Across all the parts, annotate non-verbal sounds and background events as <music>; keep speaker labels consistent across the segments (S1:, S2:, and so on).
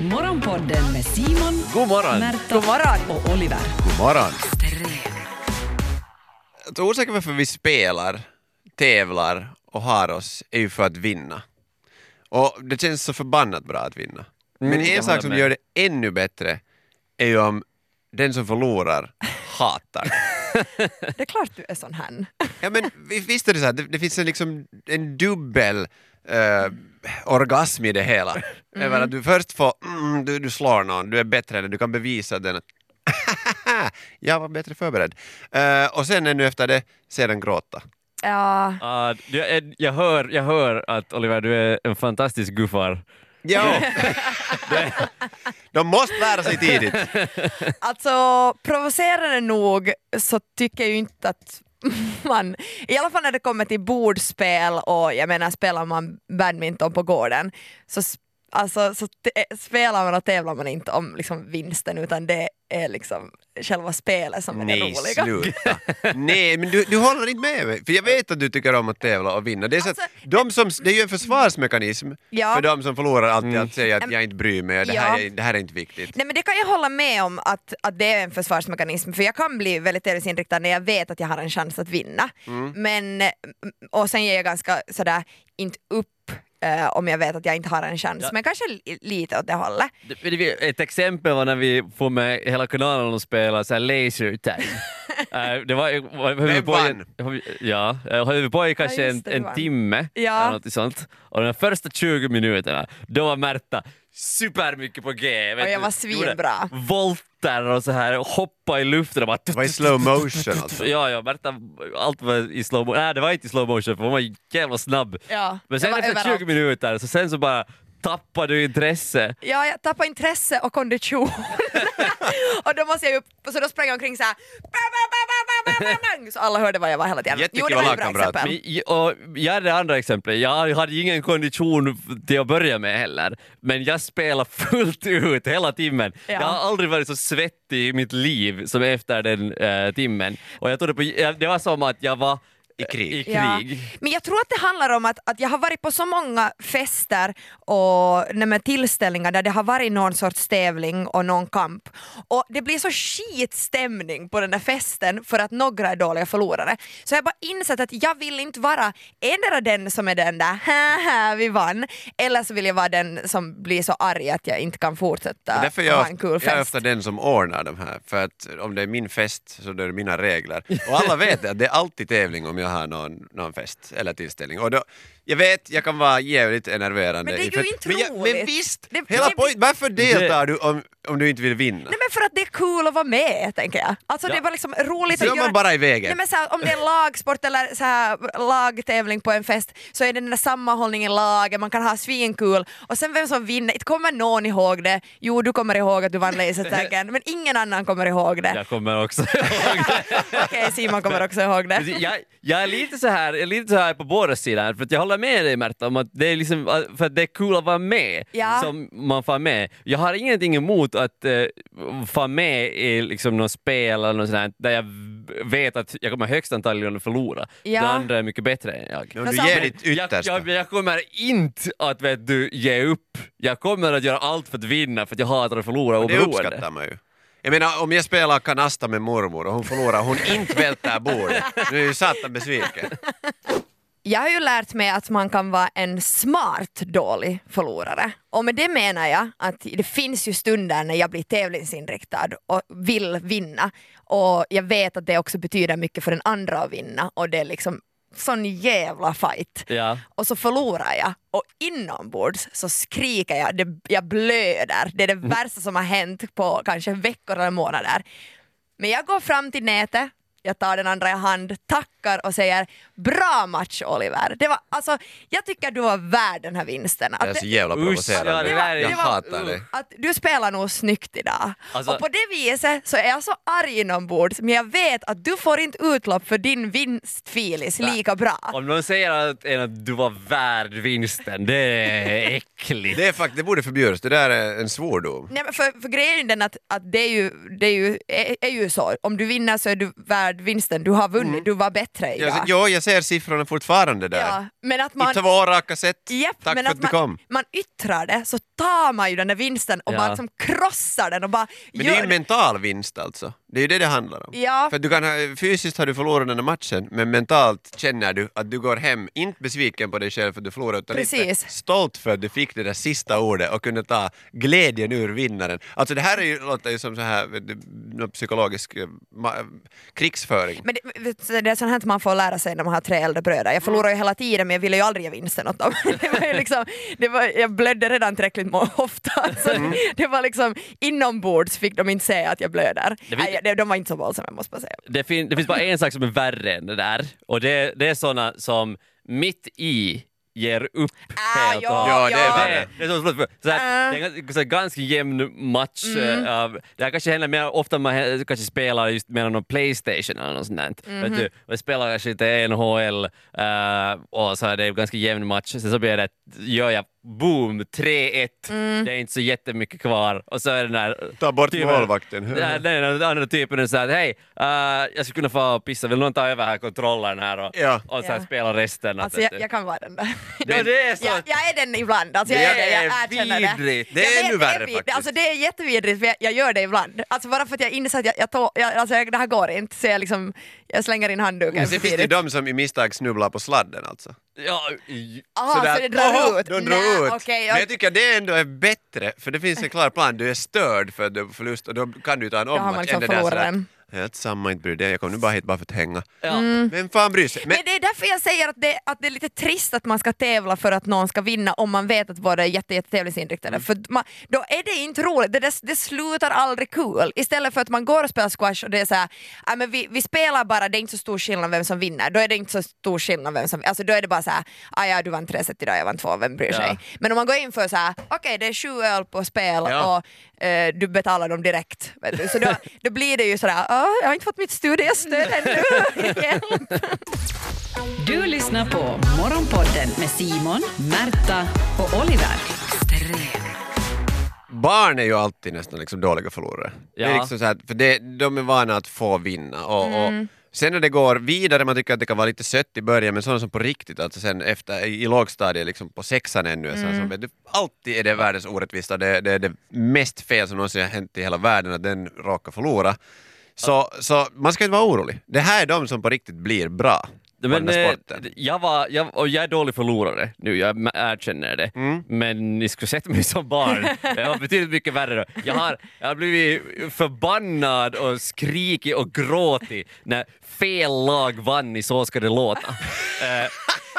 S1: Morgonpodden med Simon,
S2: God morgon!
S1: Märta
S3: God morgon.
S1: och Oliver.
S2: God morgon! Tror orsaken varför vi spelar, tävlar och har oss är ju för att vinna. Och det känns så förbannat bra att vinna. Men
S4: Mm, jag
S2: en sak
S4: håller
S2: som
S4: med.
S2: gör det ännu bättre är ju om den som förlorar hatar. <laughs>
S3: Det är klart du är sån här.
S2: Ja men vi- visst är det så här, det, det finns en, liksom, en dubbel eh, orgasm i det hela. Över att du först får, mm, du, du slår någon, du är bättre än du kan bevisa den att <laughs> jag var bättre förberedd. Eh, och sen ännu efter det, sedan gråta.
S3: Ja,
S4: Ah, du är- jag, hör, jag hör att Oliver, du är en fantastisk guffar.
S2: Ja. <laughs> De måste lära sig tidigt.
S3: alltså provocerande nog så tycker jag ju inte att <laughs> man, i alla fall när det kommer till bordspel och jag menar spelar man badminton på gården så, alltså, så te- spelar man och tävlar man inte om liksom, vinsten utan det är liksom själva spelet som är det
S2: Nej,
S3: roliga.
S2: sluta. <laughs> Nej, men du, du håller inte med mig. För jag vet att du tycker om att tävla och vinna. Det är, så att
S3: Alltså,
S2: de som, det är ju en försvarsmekanism
S3: Ja.
S2: för de som förlorar alltid att säga att jag inte bryr mig, det här,
S3: Ja.
S2: är, det här är inte viktigt.
S3: Nej men det kan jag hålla med om att, att det är en försvarsmekanism för jag kan bli väldigt tävlingsinriktad när jag vet att jag har en chans att vinna.
S2: Mm.
S3: Men, eh, och sen ger jag ganska sådär inte upp eh, om jag vet att jag inte har en chans
S4: Ja.
S3: men kanske li- lite åt det hållet.
S4: Ett exempel var när vi får med hela kanalen och spela så här laser tag. <laughs> Eh, det var, var, höll vi
S2: Vem
S4: på i- Ja, eh, höll vi på i kanske
S3: Ja,
S4: en,
S3: det,
S4: en
S3: vann.
S4: timme
S3: Ja.
S4: eller något sånt. Och de första 20 minuterna, då var Märta supermycket på G. vet
S3: Och jag var svinbra.
S4: gjorde Volter och så här, och hoppa i luften och bara...
S2: Det var i slow motion alltså.
S4: Ja, ja, Märta, allt var i slow motion. Nej, det var inte i slow motion för hon var jävla snabb.
S3: Ja,
S4: Men sen efter 20
S3: överallt.
S4: minuter, så sen så bara tappade du intresse.
S3: Ja, jag tappade intresse och kondition. <laughs> och då måste jag ju så då sprang jag omkring bang, bang, så alla hörde vad jag var hela tiden.
S2: Jättekul
S3: Jo, det var ett bra exempel.
S4: Och jag är det andra exemplet, jag hade ingen kondition till att börja med heller, men jag spelade fullt ut hela timmen.
S3: Ja.
S4: Jag har aldrig varit så svettig i mitt liv som efter den eh, timmen. Och jag trodde på, det var som att jag var
S2: I krig.
S4: I
S3: Ja.
S4: krig.
S3: Men jag tror att det handlar om att, att jag har varit på så många fester och nej, tillställningar där det har varit någon sorts tävling och någon kamp och det blir så skitstämning på den där festen för att några är dåliga förlorare. Så jag har bara insett att jag vill inte vara endera den som är den där haha vi vann eller så vill jag vara den som blir så arg att jag inte kan fortsätta
S2: Därför
S3: ha en kul
S2: jag är
S3: fest.
S2: ofta den som ordnar de här, för att om det är min fest så är det mina regler. Och alla vet att det är alltid tävling om jag har någon, någon fest eller tillställning. Och då, jag vet, jag kan vara jävligt enerverande.
S3: Men det är ju inte
S2: men, jag, men
S3: roligt.
S2: visst!
S3: Det-
S2: hela
S3: det-
S2: varför deltar du om, om du inte vill vinna?
S3: Nej men för att det är kul att vara med tänker jag. Alltså
S4: Ja.
S3: det var liksom roligt
S2: Så
S3: att göra...
S2: man bara i vägen.
S3: Nej, men så här, om det är lagsport eller så här, lagtävling på en fest så är det den där sammanhållningen i laget, man kan ha svinkul och sen vem som vinner, inte kommer någon ihåg det. Jo du kommer ihåg att du vann lasertaggen men ingen annan kommer ihåg det.
S4: Jag kommer också <laughs> ihåg det.
S3: Okej Simon kommer också ihåg det.
S4: jag, jag, är lite så här, jag är lite så här på båda sidor, för att jag håller med dig Märta om att det är, liksom, för att det är kul att vara med,
S3: Ja.
S4: som man får med. Jag har ingenting emot att uh, få med i liksom, något spel eller något sånt här, där jag vet att jag kommer högst antagligen att förlora.
S3: Ja.
S4: Den andra är mycket bättre än jag.
S3: Men
S2: du
S3: så-
S2: ger ditt
S4: Jag,
S2: yttersta.
S4: jag, jag kommer inte att vet du, ge upp. Jag kommer att göra allt för att vinna för att jag hatar att förlora
S2: det
S4: oberoende.
S2: uppskattar man ju. Jag menar om jag spelar kanasta med mormor och hon förlorar, hon inte välter bordet. Nu är jag ju satan besviken.
S3: Jag har ju lärt mig att man kan vara en smart dålig förlorare. Och med det menar jag att det finns ju stunder när jag blir tävlingsinriktad och vill vinna. Och jag vet att det också betyder mycket för den andra att vinna och det är liksom sån jävla fight.
S4: Ja.
S3: Och så förlorar jag och inombords så skriker jag, det, jag blöder. Det är det värsta som har hänt på kanske veckor eller månader. Men jag går fram till nätet, jag tar den andra i hand, tackar och säger bra match Oliver. Det var, alltså, jag tycker du var värd den här vinsten.
S2: Det är
S3: Att
S2: så jävla
S4: Usch,
S2: provocerande.
S4: ja, det är-
S2: jag
S4: det var-
S2: hatar det.
S3: att du spelar nog snyggt idag.
S4: Alltså-
S3: och på det viset så är jag så arg inombords men jag vet att du får inte utlopp för din vinstfilis lika bra.
S4: Om någon säger att, att du var värd vinsten, det är äckligt.
S2: Det, är fakt- det borde förbjudas, det där är en svordom.
S3: Nej, men för, för grejen är den att, att det, är ju, det är, ju, är, är ju så, om du vinner så är du värd vinsten, du har vunnit, du var bättre idag.
S2: Ja, ja, jag ser siffrorna fortfarande där.
S3: Ja, men att man,
S2: I två raka set.
S3: Japp,
S2: Tack
S3: men
S2: för
S3: att
S2: att du
S3: man,
S2: kom.
S3: man yttrar det så tar man ju den där vinsten och
S4: Ja.
S3: bara liksom krossar den och bara
S2: Men det är ju en mental vinst alltså. Det är ju det det handlar om.
S3: Ja.
S2: För du kan ha, fysiskt har du förlorat den här matchen, men mentalt känner du att du går hem, inte besviken på dig själv för att du förlorade, utan lite
S3: Precis.
S2: stolt för att du fick det där sista ordet och kunde ta glädjen ur vinnaren. Alltså det här är ju, låter ju som så här, psykologisk eh, krigsföring.
S3: Men det, det är sånt här man får lära sig när man har tre äldre bröder. Jag förlorar ju hela tiden men jag ville ju aldrig ge vinsten åt dem. <laughs> Det var liksom, det var, jag blödde redan tillräckligt <laughs> ofta. Så
S2: Mm.
S3: det var liksom inombords fick de inte se att jag blöder.
S4: Det vet-
S3: Nej, de, var inte så våldsamma måste bara säga.
S4: Det, fin- det finns bara en sak som är värre än det där och det, det är såna som mitt i ger upp
S3: Ah,
S4: helt
S3: ja,
S2: Ja, det är.
S4: Det, det är så, förlåt, för- så här,
S3: Äh.
S4: det är en ganska, jämn match.
S3: Mm.
S4: eh, av, det här kanske händer mer ofta man kanske spelar just med någon Playstation eller något sånt.
S3: Mhm.
S4: Vet du, spelar kanske lite NHL eh, och så är det en ganska jämn match. Sen så blir det, gör jag boom, 3-1.
S3: Mm.
S4: Det är inte så jättemycket kvar och så är den där
S2: Ta bort
S4: typen-
S2: målvakten. <laughs>
S4: Nej, nej, den andra typen är såhär, hej, eh, jag skulle kunna få pissa, vill någon ta över här kontrollen här och,
S2: Ja.
S4: och så här
S3: Ja.
S4: spela resten?
S3: Alltså jag, jag kan vara den där.
S4: Ja, det är så.
S3: Jag, jag är den ibland, alltså jag
S4: Det
S3: är det, jag erkänner det.
S4: vidrigt.
S2: Det är ännu värre faktiskt.
S3: Alltså det är jättevidrigt för jag, jag gör det ibland. Alltså bara för att jag inser att jag, jag, tå, jag, alltså jag, det här går inte så jag liksom, jag slänger in handduken
S2: Men sen finns det ju de som i misstag snubblar på sladden alltså.
S4: Ja,
S3: Aha,
S2: Sådär,
S3: så det drar
S2: "Oho",
S3: ut?
S2: De drar ut.
S3: okej,
S2: Men jag tycker det ändå är bättre, för det finns en klar plan. Du är störd för att du förlust och då kan du ta en
S3: Då har man
S2: ommatch.
S3: liksom
S2: än Helt samma, inte bryr dig. Jag kom nu bara hit bara för att hänga.
S4: ja.
S2: Men fan bryr sig? Men,
S3: Men det är därför jag säger att det, att det är lite trist att man ska tävla för att någon ska vinna om man vet att båda är jätte, jätte tävlingsinriktade.
S2: Mm.
S3: För man, då är det inte roligt, det, det, det slutar aldrig kul. Istället för att man går och spelar squash och det är så här, "Ja, men vi, vi spelar bara, det är inte så stor skillnad vem som vinner. Då är det inte så stor skillnad vem som alltså Då är det bara så här, ah, ja du vann tre set idag, jag vann två, vem bryr
S4: Ja.
S3: sig? Men om man går in för så här, okej det är sju öl på spel
S2: Ja.
S3: och eh, du betalar dem direkt. Vet du? Så då, <laughs> då blir det ju sådär, "Ah, jag har inte fått mitt studiestöd ännu. Hjälp. <laughs>
S1: Du lyssnar på Morgonpodden med Simon, Märta och Oliver.
S2: barn är ju alltid nästan liksom dåliga förlorare. Det är
S4: Ja.
S2: liksom så här, för det, de är vana att få vinna. Och,
S3: Mm.
S2: och sen när det går vidare, man tycker att det kan vara lite sött i början, men sådana som på riktigt, alltså sen efter i, lågstadiet, liksom på sexan ännu, mm. som, vet du, alltid är det världens orättvisa, det, det är det mest fel som någonsin har hänt i hela världen, att den råkar förlora. Så, så man ska inte vara orolig. Det här är de som på riktigt blir bra på
S4: Men,
S2: den här
S4: eh,
S2: sporten.
S4: jag, var, jag, och jag är dålig förlorare nu, jag erkänner det.
S2: Mm.
S4: Men ni skulle sett mig som barn. Jag var betydligt mycket värre då. Jag har, jag har blivit förbannad och skrikit och gråtit när fel lag vann i Så ska det låta. Eh,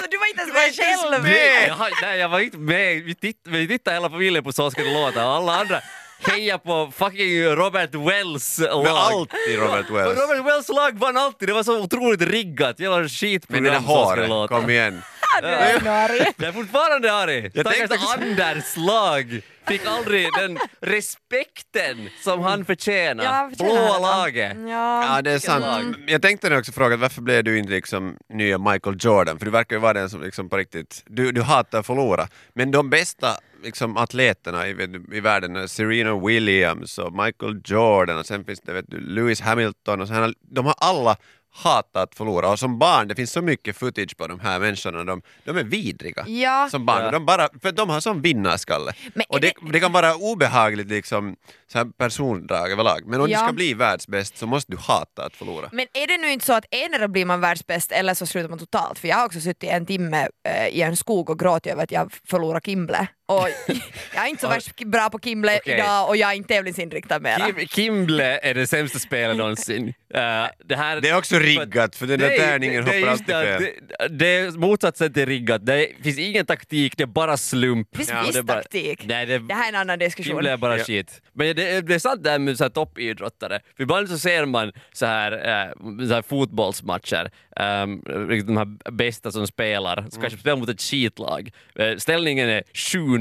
S3: Så du var inte ens med själv?
S2: med.
S4: jag, har- nej, jag var inte med. Vi tittade, vi tittade hela familjen på Så ska det låta och alla andra hejar på fucking Robert Wells lag.
S2: Men alltid Robert <laughs> Wells.
S4: Robert Wells lag vann alltid, det var så otroligt riggat. Var skitprogram
S2: Men det
S4: låta.
S2: kom igen.
S3: Ännu arg.
S4: Jag är fortfarande arg!
S2: Jag
S4: Stackars
S2: tänkte-
S4: Anders lag fick aldrig den respekten som han förtjänar.
S3: Ja,
S4: Blåa laget.
S3: Ja.
S2: Ja, det är sant.
S4: lag?
S2: Jag tänkte nu också fråga, varför blev du inte liksom nya Michael Jordan? För du verkar ju vara den som liksom på riktigt, du, du hatar att förlora. Men de bästa liksom, atleterna i, i världen, är Serena Williams och Michael Jordan och sen finns det vet du, Lewis Hamilton och så här, de har alla hatat att förlora och som barn, det finns så mycket footage på de här människorna, de, de är vidriga
S3: Ja.
S2: som barn.
S4: Ja.
S2: De bara, för de har sån vinnarskalle.
S3: Men
S2: och det,
S3: det-
S2: det kan vara obehagligt liksom, så här persondrag överlag, men om
S3: Ja.
S2: du ska bli världsbäst så måste du hata att förlora.
S3: Men är det nu inte så att endera blir man världsbäst eller så slutar man totalt? För jag har också suttit en timme eh, i en skog och gråtit över att jag förlorar Kimble. Och <laughs> jag är inte så värst bra på Kimble
S4: Okej.
S3: idag och jag är inte tävlingsinriktad mera.
S4: Kim, Kimble är det sämsta spelet någonsin. Uh, <laughs> det, här,
S2: Det är också riggat, för den där tärningen
S4: det, det är
S2: hoppar alltid
S4: det,
S2: fel.
S4: det, det är motsatsen till riggat. Det finns ingen taktik, det är bara slump.
S3: Finns
S4: Ja, det är bara-
S3: taktik.
S4: Nej, det,
S3: Det här är en annan diskussion.
S4: Kimble är bara
S2: Ja.
S4: shit. Men det, är- det är sant det här med så här toppidrottare. För ibland så ser man så här, eh, så här fotbollsmatcher, um, de här bästa som spelar, som
S2: Mm.
S4: kanske spelar mot ett skitlag. Eh, ställningen är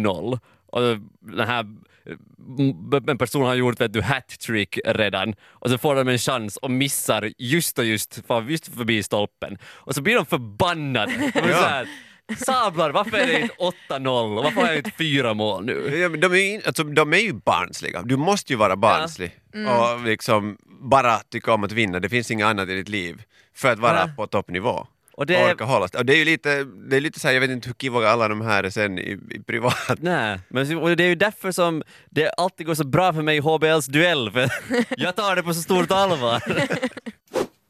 S4: 7-0 och den här eh, en person har gjort vet du, hat-trick redan och så får de en chans och missar just och just, far just förbi stolpen. Och så blir de förbannade. <laughs> De är
S2: Ja.
S4: så här, Sablar, varför är det inte 8-0? Och Varför har jag inte fyra mål nu?
S2: Ja, men de, är ju, alltså, de är ju barnsliga. Du måste ju vara barnslig och liksom bara tycka om att vinna. Det finns inget annat i ditt liv för att vara
S4: Ja.
S2: på toppnivå.
S4: Och det,
S2: orka hålla. Och det är ju lite, det är lite så här, jag vet inte hur kivoga alla de här är sen i, i privat.
S4: Nej, men och det är ju därför som det alltid går så bra för mig i HBLs duell, för <laughs> jag tar det på så stort allvar.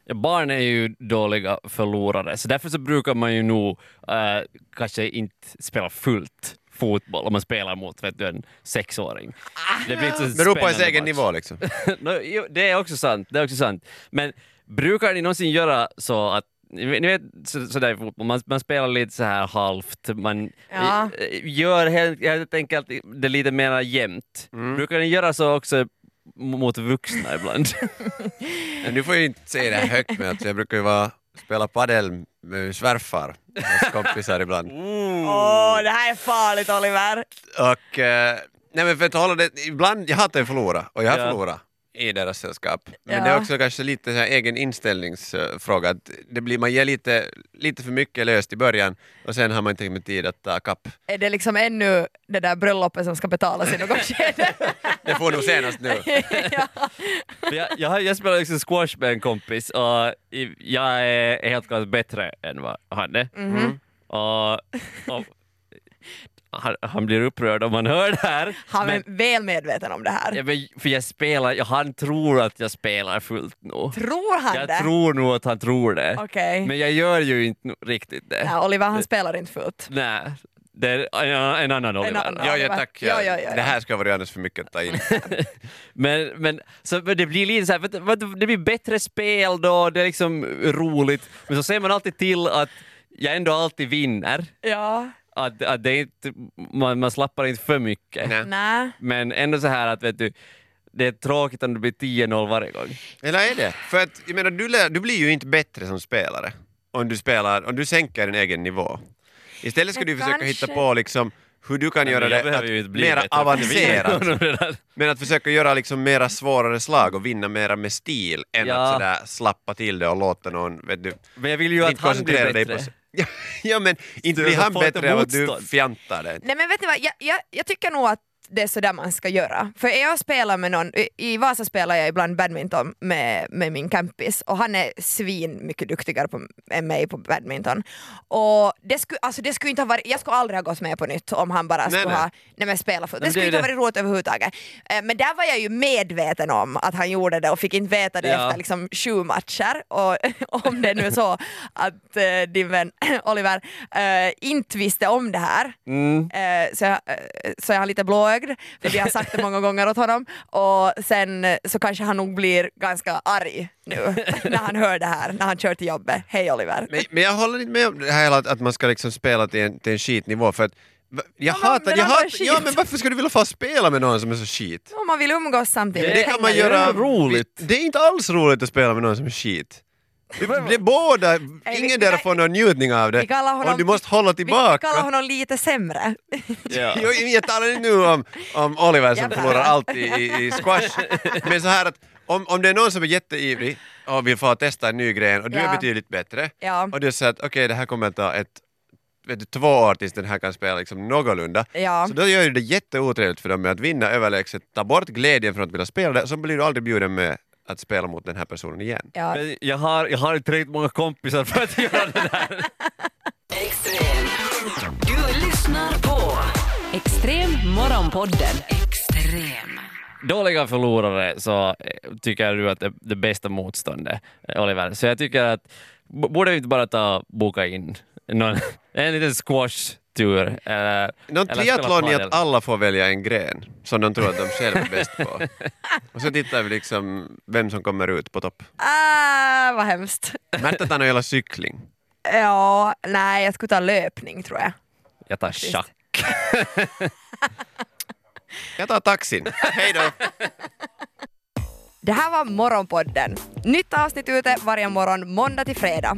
S4: Ja, barn är ju dåliga förlorare, så därför så brukar man ju nog eh, kanske inte spela fullt fotboll om man spelar mot vet du, en sexåring. Det blir inte så
S2: Beror på ens egen
S4: match.
S2: nivå liksom. <laughs>
S4: no, jo, det är också sant. Det är också sant. Men brukar ni någonsin göra så att ni vet så, sådär i fotboll, man, man spelar lite så här halvt, man
S3: Ja.
S4: gör helt, helt enkelt det lite mer jämnt. Brukar ni göra så också mot vuxna ibland? <laughs>
S2: Men du får ju inte säga det här högt med att jag brukar ju vara, spela padel med svärfar, hans kompisar ibland.
S3: Åh, det här är farligt Oliver.
S2: Och, eh, nej men för att hålla det, ibland, jag hatar ju att förlora och jag har
S4: Ja.
S2: förlorat i deras sällskap. Men
S3: Ja.
S2: det är också kanske lite så här egen inställningsfråga, att det blir, man ger lite, lite för mycket löst i början och sen har man inte med tid att ta kapp.
S3: Är det liksom ännu det där bröllopet som ska betalas i något <laughs> skede?
S2: Det får nog senast nu. <laughs>
S3: ja.
S4: jag, jag, jag spelar också squash med en kompis och jag är helt klart bättre än vad han är. Och, och, <laughs> han, han blir upprörd om han hör det här.
S3: Han är
S4: men,
S3: väl medveten om det här.
S4: ja, men, för jag spelar, ja, han tror att jag spelar fullt nu.
S3: Tror han
S4: Jag
S3: det?
S4: tror nog att han tror det.
S3: Okej.
S4: Men jag gör ju inte riktigt det.
S3: Ja, Oliver han spelar inte fullt.
S4: Nej, det är en, en annan Oliver.
S3: annan.
S2: Ja,
S3: det
S2: ja tack.
S3: ja,
S2: Ja,
S3: ja, ja,
S2: Det här ska vara alldeles för mycket att ta in. <laughs>
S4: Men, men, så, men det blir lite så här, det blir bättre spel då, det är liksom roligt. Men så ser man alltid till att jag ändå alltid vinner.
S3: Ja.
S4: Att, att det inte, man, man slappar inte för mycket.
S2: Nej.
S3: Nej.
S4: Men ändå så här att vet du, det är tråkigt om det blir 10-0 varje gång.
S2: Eller är det? För att, jag menar, du, lär, du blir ju inte bättre som spelare om du spelar, om du sänker din egen nivå. Istället ska
S3: Men
S2: du försöka
S3: kanske-
S2: hitta på liksom hur du kan göra
S4: Men jag
S2: det att, mera avancerat. <laughs> Men att försöka göra liksom mera svårare slag och vinna mera med stil än
S4: Ja.
S2: att sådär slappa till det och låta någon, vet du,
S4: Men jag vill ju att han blir
S2: dig
S4: bättre.
S2: på... <laughs> Ja, men inte blir han bättre av att du fjantar det.
S3: Nej men vet ni vad, jag, jag, jag tycker nog att det är så där man ska göra. För jag spelar med någon, i- Vasa spelar jag ibland badminton med, med min campis och han är svin mycket duktigare på, än mig på badminton. Och det skulle, alltså det skulle inte ha varit, jag skulle aldrig ha gått med på nytt om han bara skulle
S2: nej.
S3: ha nej men spela för. Det
S4: Men
S3: skulle
S4: det
S3: inte ha varit roligt överhuvudtaget. Eh, Men där var jag ju medveten om att han gjorde det och fick inte veta det
S4: Ja.
S3: efter liksom sju matcher. Och <laughs> om det nu är så att eh, din vän <clears throat> Oliver eh, inte visste om det här
S4: Mm.
S3: Eh, så, jag, så jag är lite blåögd, för vi har sagt det många gånger åt honom. Och sen så kanske han nog blir ganska arg nu <laughs> när han hör det här, när han kör till jobbet. Hej Oliver.
S2: Men, men jag håller inte med om det här att, att man ska liksom spela till en, till en skitnivå för att jag
S3: men-
S2: hatar,
S3: men
S2: jag hatar, ja men varför ska du vilja få spela med någon som är så skit?
S3: Om man vill umgås samtidigt.
S2: Det kan man göra...
S4: är roligt.
S2: Det är inte alls roligt att spela med någon som är skit. Det, är båda,
S3: vi-
S2: ingen
S3: vi
S2: där får någon njutning av det.
S3: vi honom-
S2: och du måste hålla
S3: Vi
S2: tillbaka.
S3: kallar honom lite sämre. <laughs>
S4: Ja.
S2: Jo, jag talar inte nu om, om Oliver som
S3: Jag
S2: förlorar alltid i, i squash. Men så här att om, om det är någon som är jätteivrig och vill få testa en ny gren och du är
S3: Ja.
S2: betydligt bättre
S3: Ja.
S2: och du säger att okej det här kommer att ta ett vet du, två år tills den här kan spela liksom någorlunda.
S3: Ja.
S2: Så då gör ju det jätteotrevligt för dem med att vinna överlägset, ta bort glädjen från att vilja spela det, så blir du aldrig bjuden med att spela mot den här personen igen.
S3: Ja.
S4: Men jag har, jag har inte tillräckligt många kompisar för att göra det där.
S1: Extrem. <laughs> Du lyssnar på Extrem Morgonpodden. Extrem.
S4: Dåliga förlorare så eh, tycker du att det, det bästa motståndet, eh, Oliver. Så jag tycker att borde vi inte bara ta boka in någon, <laughs> en liten squash-tur? Eller,
S2: Någon
S4: eller
S2: triathlon i
S4: padel.
S2: att alla får välja en gren som de tror att de själva är bäst på. <laughs> Och så tittar vi liksom vem som kommer ut på topp.
S3: Ah, vad hemskt.
S2: Märta tar nog hela cykling.
S3: Ja, nej jag skulle ta löpning tror jag.
S4: Jag tar schack. <laughs>
S2: Jag tar taxin. Hej då!
S3: Det här var Morgonpodden. Nytt avsnitt ute varje morgon måndag till fredag.